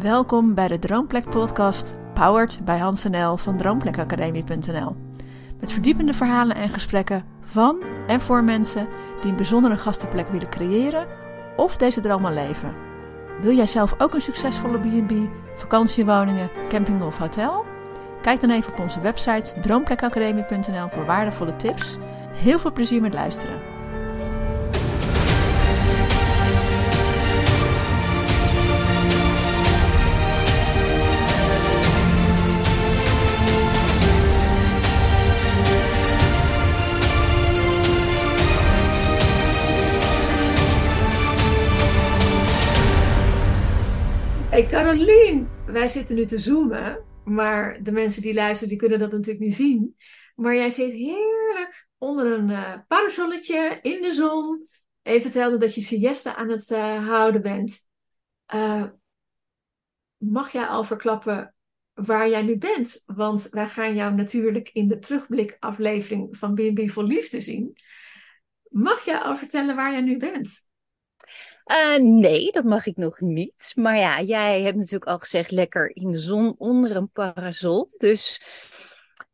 Welkom bij de Droomplek podcast, powered bij Hans NL van droomplekacademie.nl. Met verdiepende verhalen en gesprekken van en voor mensen die een bijzondere gastenplek willen creëren of deze droom al leven. Wil jij zelf ook een succesvolle B&B, vakantiewoningen, camping of hotel? Kijk dan even op onze website droomplekacademie.nl voor waardevolle tips. Heel veel plezier met luisteren. Wij zitten nu te zoomen, maar de mensen die luisteren die kunnen dat natuurlijk niet zien. Maar jij zit heerlijk onder een uh, parasolletje in de zon. Even vertelde dat je siesta aan het uh, houden bent. Uh, mag jij al verklappen waar jij nu bent? Want wij gaan jou natuurlijk in de terugblikaflevering van B&B voor Liefde zien. Mag jij al vertellen waar jij nu bent? Uh, nee, dat mag ik nog niet. Maar ja, jij hebt natuurlijk al gezegd lekker in de zon onder een parasol. Dus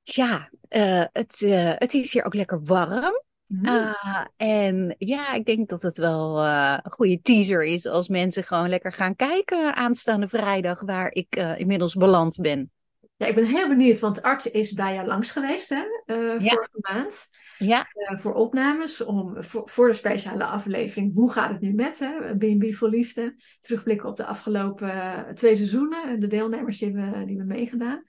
ja, uh, het, uh, het is hier ook lekker warm. Mm. en ja, ik denk dat het wel een goede teaser is als mensen gewoon lekker gaan kijken aanstaande vrijdag, waar ik inmiddels beland ben. Ja, ik ben heel benieuwd, want arts is bij jou langs geweest, hè, ja. vorige maand. Ja. Uh, voor opnames, om, voor, voor, de speciale aflevering. Hoe gaat het nu met hè? B&B voor Liefde? Terugblikken op de afgelopen uh, twee seizoenen. De deelnemers die hebben, die hebben meegedaan.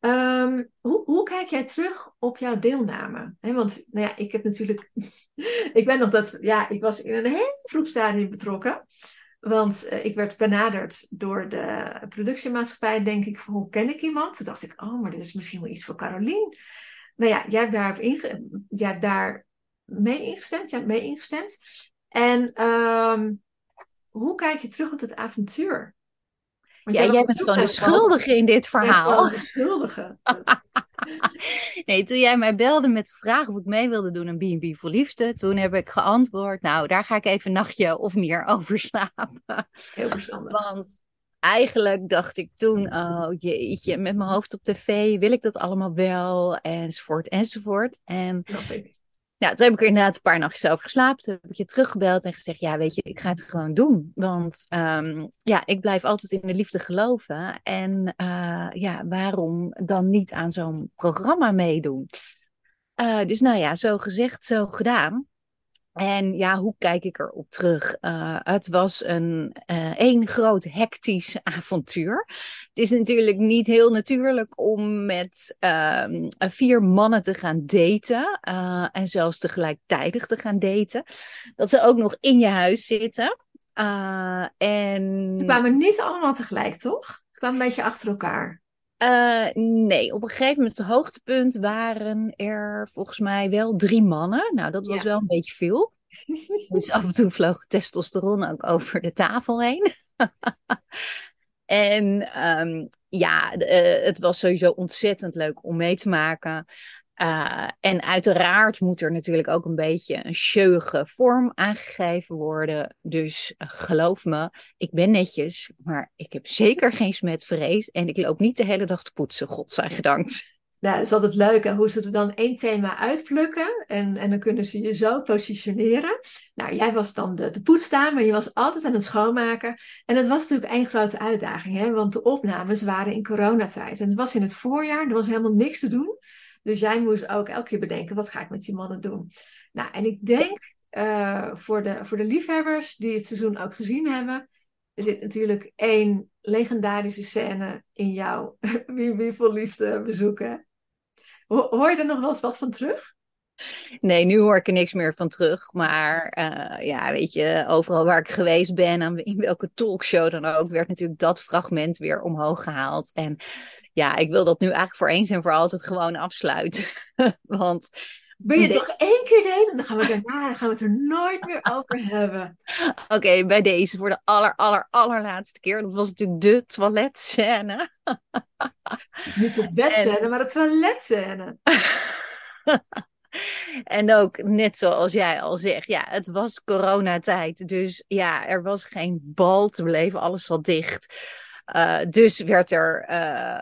Um, hoe, hoe, kijk jij terug op jouw deelname? He, want nou ja, ik heb natuurlijk... ik ben nog dat... Ja, ik was in een heel vroeg stadium betrokken. Want uh, ik werd benaderd door de productiemaatschappij, denk ik, hoe ken ik iemand? Toen dacht ik, oh, maar dit is misschien wel iets voor Carolien nou ja, jij hebt daar, inge ja, daar mee ingestemd. Jij hebt mee ingestemd. En um, hoe kijk je terug op het avontuur? Want ja, jij bent gewoon de schuldige in dit verhaal. de schuldige. nee, toen jij mij belde met de vraag of ik mee wilde doen aan B&B voor Liefde, toen heb ik geantwoord, nou, daar ga ik even een nachtje of meer over slapen. Heel verstandig. Want eigenlijk dacht ik toen, oh jeetje, met mijn hoofd op tv, wil ik dat allemaal wel? Enzovoort, enzovoort. En nou, toen heb ik er inderdaad een paar nachtjes over geslapen. Toen heb ik je teruggebeld en gezegd, ja, weet je, ik ga het gewoon doen. Want um, ja, ik blijf altijd in de liefde geloven. En uh, ja, waarom dan niet aan zo'n programma meedoen? Uh, dus nou ja, zo gezegd, zo gedaan. En ja, hoe kijk ik erop terug? Uh, het was een uh, één groot hectisch avontuur. Het is natuurlijk niet heel natuurlijk om met uh, vier mannen te gaan daten. Uh, en zelfs tegelijkertijd te gaan daten. Dat ze ook nog in je huis zitten. en... Ze kwamen niet allemaal tegelijk, toch? Ze kwamen een beetje achter elkaar. Uh, nee, op een gegeven moment, het hoogtepunt, waren er volgens mij wel drie mannen. Nou, dat was ja. wel een beetje veel. dus af en toe vloog testosteron ook over de tafel heen. en um, ja, uh, het was sowieso ontzettend leuk om mee te maken. Uh, en uiteraard moet er natuurlijk ook een beetje een sjeuge vorm aangegeven worden. Dus uh, geloof me, ik ben netjes, maar ik heb zeker geen smetvrees. En ik loop niet de hele dag te poetsen, godzijdank. Nou, dat is altijd leuk hè, hoe ze er dan één thema uitplukken en, en dan kunnen ze je zo positioneren. Nou, jij was dan de, de poetsdame, je was altijd aan het schoonmaken. En het was natuurlijk één grote uitdaging, hè, want de opnames waren in coronatijd. En het was in het voorjaar, er was helemaal niks te doen. Dus jij moest ook elke keer bedenken, wat ga ik met die mannen doen? Nou, en ik denk uh, voor, de, voor de liefhebbers die het seizoen ook gezien hebben, er zit natuurlijk één legendarische scène in jouw Wie Wie voor Liefde bezoeken. Hoor je er nog wel eens wat van terug? Nee, nu hoor ik er niks meer van terug. Maar uh, ja, weet je, overal waar ik geweest ben, aan, in welke talkshow dan ook, werd natuurlijk dat fragment weer omhoog gehaald. En ja, ik wil dat nu eigenlijk voor eens en voor altijd gewoon afsluiten. Want. Wil je het nog één keer delen? Dan gaan we daarna dan gaan we het er nooit meer over hebben. Oké, okay, bij deze voor de aller, aller, allerlaatste keer. Dat was natuurlijk de toiletscène. Niet de bedscène, en... maar de toiletscène. En ook net zoals jij al zegt, ja, het was coronatijd. Dus ja, er was geen bal te beleven, alles zat dicht. Dus werd er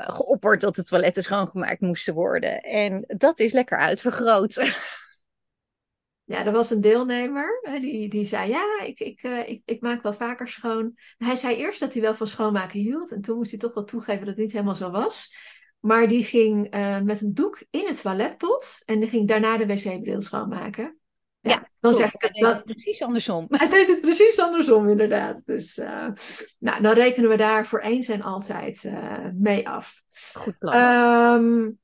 geopperd dat de toiletten schoongemaakt moesten worden. En dat is lekker uitvergroot. Ja, er was een deelnemer die, die zei: Ja, ik, ik, ik, ik maak wel vaker schoon. Hij zei eerst dat hij wel van schoonmaken hield. En toen moest hij toch wel toegeven dat het niet helemaal zo was. Maar die ging met een doek in het toiletpot. En die ging daarna de wc-bril schoonmaken. Ja, dan zeg ik het dat, precies andersom. Hij deed het precies andersom, inderdaad. Dus uh, nou, dan rekenen we daar voor eens en altijd uh, mee af. Goed plan. Um,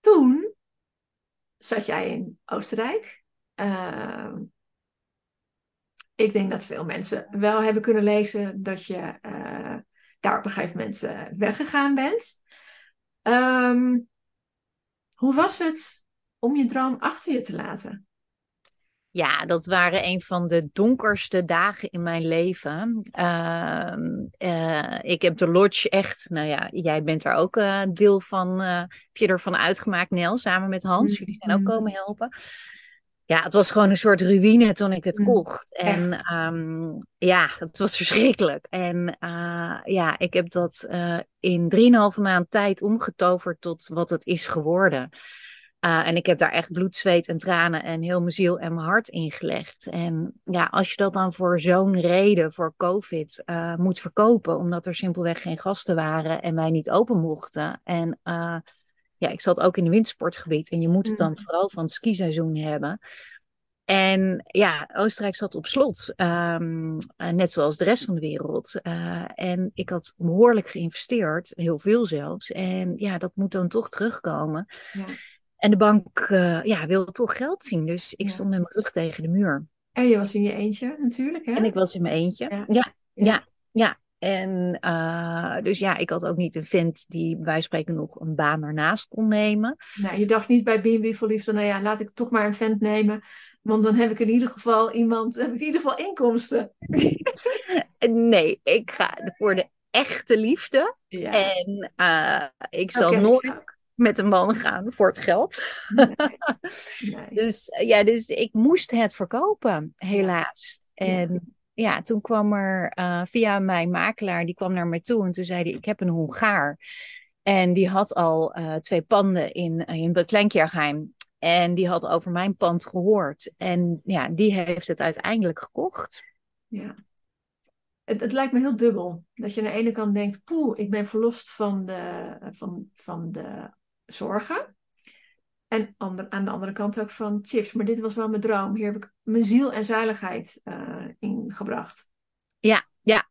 toen zat jij in Oostenrijk. Uh, ik denk dat veel mensen wel hebben kunnen lezen dat je uh, daar op een gegeven moment weggegaan bent. Um, hoe was het om je droom achter je te laten? Ja, dat waren een van de donkerste dagen in mijn leven. Uh, uh, ik heb de lodge echt, nou ja, jij bent daar ook uh, deel van, eh, heb je ervan uitgemaakt, Nel, samen met Hans. Mm. Jullie zijn ook komen helpen. Ja, het was gewoon een soort ruïne toen ik het mm. kocht. En um, ja, het was verschrikkelijk. En ja, ik heb dat in drieënhalve maand tijd omgetoverd tot wat het is geworden. Uh, en ik heb daar echt bloed, zweet en tranen en heel mijn ziel en mijn hart in gelegd. En ja, als je dat dan voor zo'n reden, voor COVID, uh, moet verkopen, omdat er simpelweg geen gasten waren en wij niet open mochten. En uh, ja, ik zat ook in het wintersportgebied en je moet het dan mm. vooral van het skiseizoen hebben. En ja, Oostenrijk zat op slot, um, net zoals de rest van de wereld. en ik had behoorlijk geïnvesteerd, heel veel zelfs. En ja, dat moet dan toch terugkomen. Ja. En de bank uh, ja, wilde toch geld zien. Dus ik stond met mijn rug tegen de muur. En je was in je eentje natuurlijk, hè? En ik was in mijn eentje. Ja, ja, ja. En uh, dus ja, ik had ook niet een vent die wij spreken nog een baan ernaast kon nemen. Nou, je dacht niet bij B&B voor Liefde, nou ja, laat ik toch maar een vent nemen. Want dan heb ik in ieder geval iemand, heb ik in ieder geval inkomsten. nee, ik ga voor de echte liefde. Ja. En uh, ik zal nooit met een man gaan voor het geld. Nee, dus ja, dus ik moest het verkopen, helaas. En ja, toen kwam er uh, via mijn makelaar, die kwam naar me toe en toen zei hij, ik heb een Hongaar. En die had al uh, twee panden in, in Kleinkjergeheim. En die had over mijn pand gehoord. En ja, die heeft het uiteindelijk gekocht. Ja. Het, het, lijkt me heel dubbel. Dat je aan de ene kant denkt, poeh, ik ben verlost van de, van, van de zorgen. En ander, aan de andere kant ook van chips. Maar dit was wel mijn droom. Hier heb ik mijn ziel en zuiligheid uh, in gebracht. Ja, ja.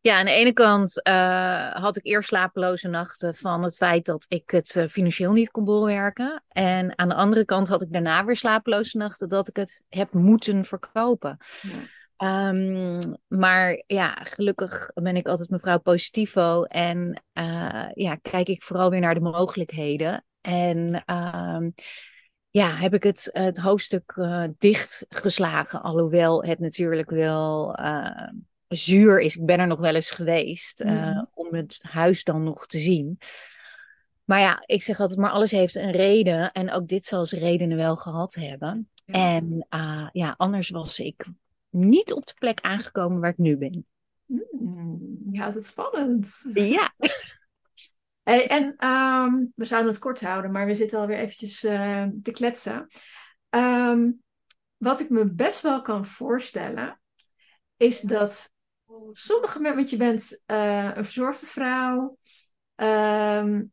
Ja, aan de ene kant uh, had ik eerst slapeloze nachten van het feit dat ik het uh, financieel niet kon bolwerken. En aan de andere kant had ik daarna weer slapeloze nachten dat ik het heb moeten verkopen. Ja. Um, maar ja, gelukkig ben ik altijd mevrouw Positivo en uh, ja, kijk ik vooral weer naar de mogelijkheden. En um, ja, heb ik het, het hoofdstuk uh, dichtgeslagen, alhoewel het natuurlijk wel uh, zuur is. Ik ben er nog wel eens geweest mm. om het huis dan nog te zien. Maar ja, ik zeg altijd, maar alles heeft een reden. En ook dit zal zijn redenen wel gehad hebben. Ja. En ja, anders was ik niet op de plek aangekomen waar ik nu ben. Mm, ja, dat is spannend. Ja. Hey, en um, we zouden het kort houden, maar we zitten alweer eventjes uh, te kletsen. Um, wat ik me best wel kan voorstellen, is dat sommige mensen, want je bent uh, een verzorgde vrouw, um,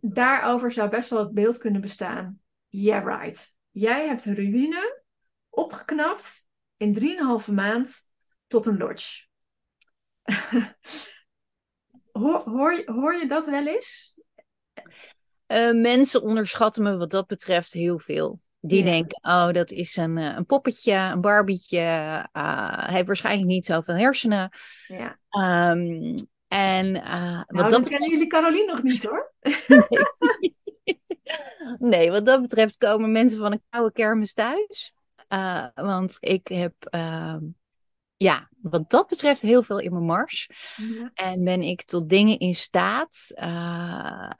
daarover zou best wel het beeld kunnen bestaan. Yeah, right. Jij hebt een ruïne opgeknapt in 3,5 maand tot een lodge. hoor, hoor, hoor, je dat wel eens? Uh, mensen onderschatten me wat dat betreft heel veel. Die denken, oh, dat is een, eh, een poppetje, een barbietje. Uh, heeft waarschijnlijk niet zoveel hersenen. Ja. Um, en uh, nou, wat dat kennen jullie Caroline nog niet hoor. nee. nee, wat dat betreft komen mensen van een koude kermis thuis. Uh, want ik heb, uh, ja, wat dat betreft heel veel in mijn mars. Ja. En ben ik tot dingen in staat uh,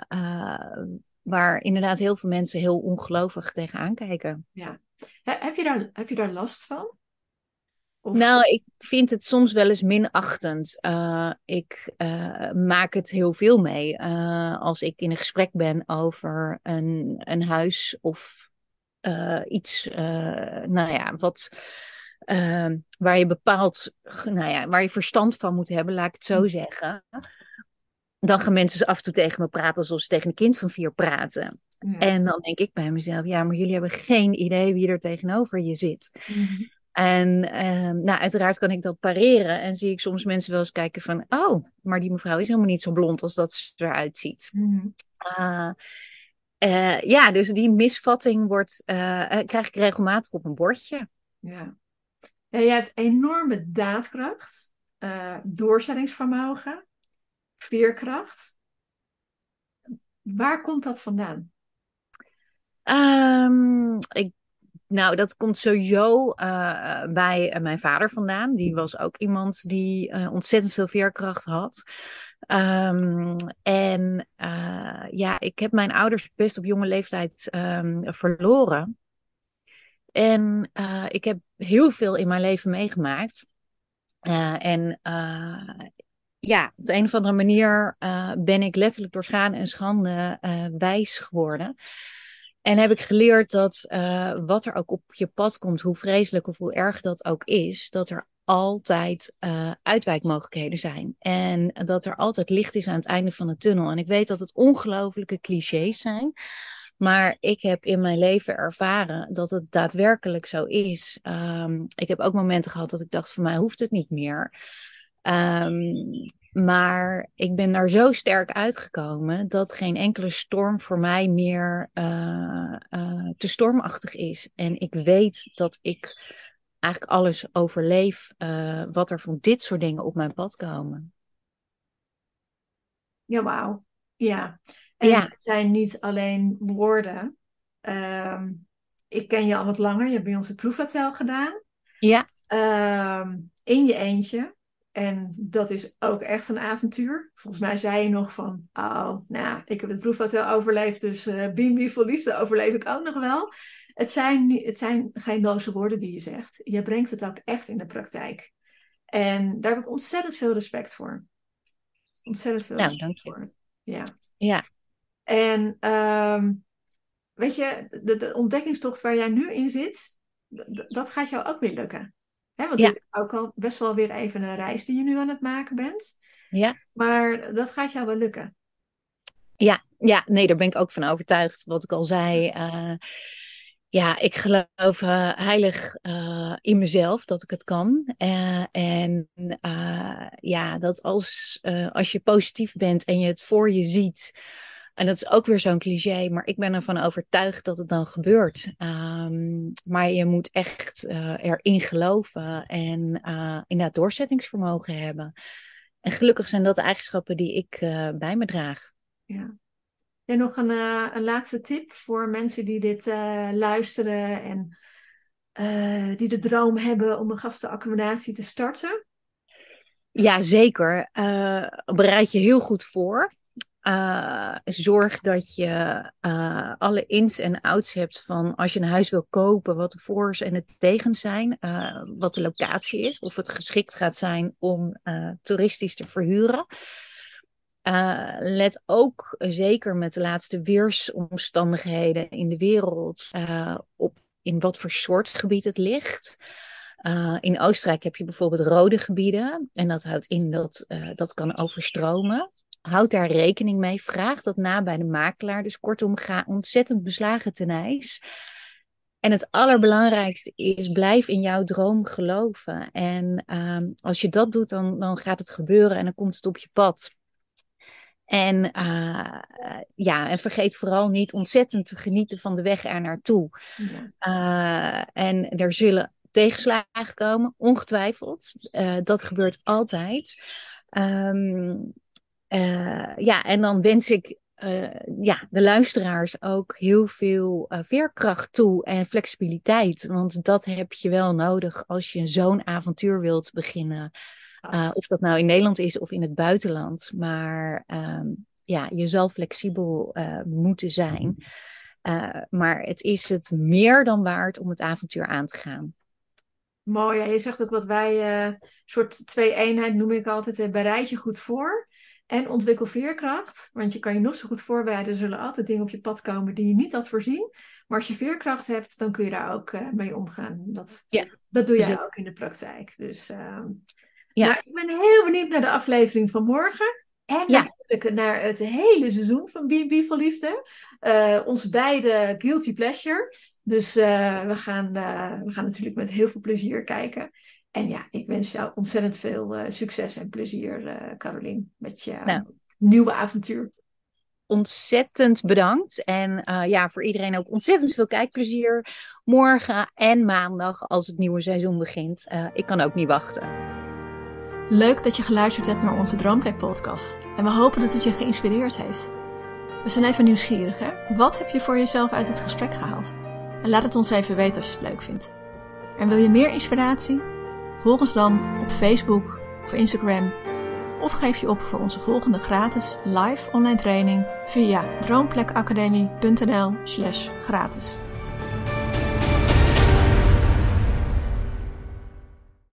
waar inderdaad heel veel mensen heel ongelovig tegenaan kijken. Ja. heb, je daar, heb je daar last van? Nou, ik vind het soms wel eens minachtend. Uh, ik uh, maak het heel veel mee. Uh, als ik in een gesprek ben over een, een huis of iets, nou ja, wat, waar je bepaald, nou ja, waar je verstand van moet hebben, laat ik het zo mm. zeggen. Dan gaan mensen af en toe tegen me praten alsof ze tegen een kind van vier praten. En dan denk ik bij mezelf, ja, maar jullie hebben geen idee wie er tegenover je zit. Mm. En ehm, nou, uiteraard kan ik dat pareren. En zie ik soms mensen wel eens kijken van... Oh, maar die mevrouw is helemaal niet zo blond als dat ze eruit ziet. Mm ja, dus die misvatting wordt, uh, krijg ik regelmatig op een bordje. Ja. ja je hebt enorme daadkracht, doorzettingsvermogen, veerkracht. Waar komt dat vandaan? Um, ik nou, dat komt sowieso uh, bij uh, mijn vader vandaan. Die was ook iemand die uh, ontzettend veel veerkracht had. Um, en ja, ik heb mijn ouders best op jonge leeftijd um, verloren. En ik heb heel veel in mijn leven meegemaakt. en ja, op de een of andere manier ben ik letterlijk door schade en schande wijs geworden. En heb ik geleerd dat wat er ook op je pad komt, hoe vreselijk of hoe erg dat ook is, dat er altijd uh, uitwijkmogelijkheden zijn. En dat er altijd licht is aan het einde van de tunnel. En ik weet dat het ongelofelijke clichés zijn. Maar ik heb in mijn leven ervaren dat het daadwerkelijk zo is. Um, ik heb ook momenten gehad dat ik dacht: voor mij hoeft het niet meer. Um, maar ik ben daar zo sterk uitgekomen dat geen enkele storm voor mij meer uh, uh, te stormachtig is. En ik weet dat ik eigenlijk alles overleef uh, wat er van dit soort dingen op mijn pad komen. Ja, wauw. Ja. En ja. het zijn niet alleen woorden. Ehm, ik ken je al wat langer. Je hebt bij ons het proefhotel gedaan. Ja. Ehm, in je eentje. En dat is ook echt een avontuur. Volgens mij zei je nog van, oh, nou, ik heb het proefhotel overleefd, dus uh, Bimbi voor liefde overleef ik ook nog wel. Het zijn, het zijn geen loze woorden die je zegt. Je brengt het ook echt in de praktijk. En daar heb ik ontzettend veel respect voor. Ontzettend veel nou, respect voor. Ja. Ja. En um, weet je, de, de ontdekkingstocht waar jij nu in zit, dat gaat jou ook weer lukken. Hè, want dit is ook al best wel weer even een reis die je nu aan het maken bent. Ja. Maar dat gaat jou wel lukken. Ja, ja, nee, daar ben ik ook van overtuigd. Wat ik al zei. Uh, ja, ik geloof uh, heilig uh, in mezelf dat ik het kan. en ja, dat als, als je positief bent en je het voor je ziet. En dat is ook weer zo'n cliché, maar ik ben ervan overtuigd dat het dan gebeurt. Um, maar je moet echt uh, erin geloven en uh, inderdaad doorzettingsvermogen hebben. En gelukkig zijn dat de eigenschappen die ik uh, bij me draag. Ja. En nog een, een laatste tip voor mensen die dit luisteren en die de droom hebben om een gastenaccommodatie te starten? Ja, zeker. bereid je heel goed voor. Uh, zorg dat je uh, alle ins en outs hebt van als je een huis wil kopen, wat de voor's en de tegens zijn, uh, wat de locatie is, of het geschikt gaat zijn om toeristisch te verhuren. let ook zeker met de laatste weersomstandigheden in de wereld op in wat voor soort gebied het ligt. in Oostenrijk heb je bijvoorbeeld rode gebieden. En dat houdt in dat dat kan overstromen houd daar rekening mee. Vraag dat na bij de makelaar. Dus kortom, ga ontzettend beslagen ten ijs. En het allerbelangrijkste is, blijf in jouw droom geloven. En um, als je dat doet, dan, dan gaat het gebeuren en dan komt het op je pad. En uh, ja, en vergeet vooral niet ontzettend te genieten van de weg er naartoe. Ja. Uh, en er zullen tegenslagen komen, ongetwijfeld. Uh, dat gebeurt altijd. Um, uh, ja, en dan wens ik uh, ja, de luisteraars ook heel veel uh, veerkracht toe en flexibiliteit. Want dat heb je wel nodig als je zo'n avontuur wilt beginnen. of dat nou in Nederland is of in het buitenland. Maar um, ja, je zal flexibel moeten zijn. maar het is het meer dan waard om het avontuur aan te gaan. Mooi, ja. je zegt ook wat wij, uh, soort twee-eenheid noem ik altijd, bereid je goed voor. En ontwikkel veerkracht, want je kan je nog zo goed voorbereiden. Er zullen altijd dingen op je pad komen die je niet had voorzien. Maar als je veerkracht hebt, dan kun je daar ook uh, mee omgaan. Dat, ja. dat doe jij ook in de praktijk. Dus uh, ja. Nou, ik ben heel benieuwd naar de aflevering van morgen. En natuurlijk naar het hele seizoen van B&B voor Liefde. Uh, ons beide guilty pleasure. Dus we, gaan, we gaan natuurlijk met heel veel plezier kijken. En ja, ik wens jou ontzettend veel uh, succes en plezier, uh, Carolien, met je nou, nieuwe avontuur. Ontzettend bedankt. En uh, ja, voor iedereen ook ontzettend veel kijkplezier. Morgen en maandag als het nieuwe seizoen begint. ik kan ook niet wachten. Leuk dat je geluisterd hebt naar onze Droomplek podcast. En we hopen dat het je geïnspireerd heeft. We zijn even nieuwsgierig, hè? Wat heb je voor jezelf uit het gesprek gehaald? En laat het ons even weten als je het leuk vindt. En wil je meer inspiratie? Volg ons dan op Facebook of Instagram of geef je op voor onze volgende gratis live online training via droomplekacademie.nl/gratis.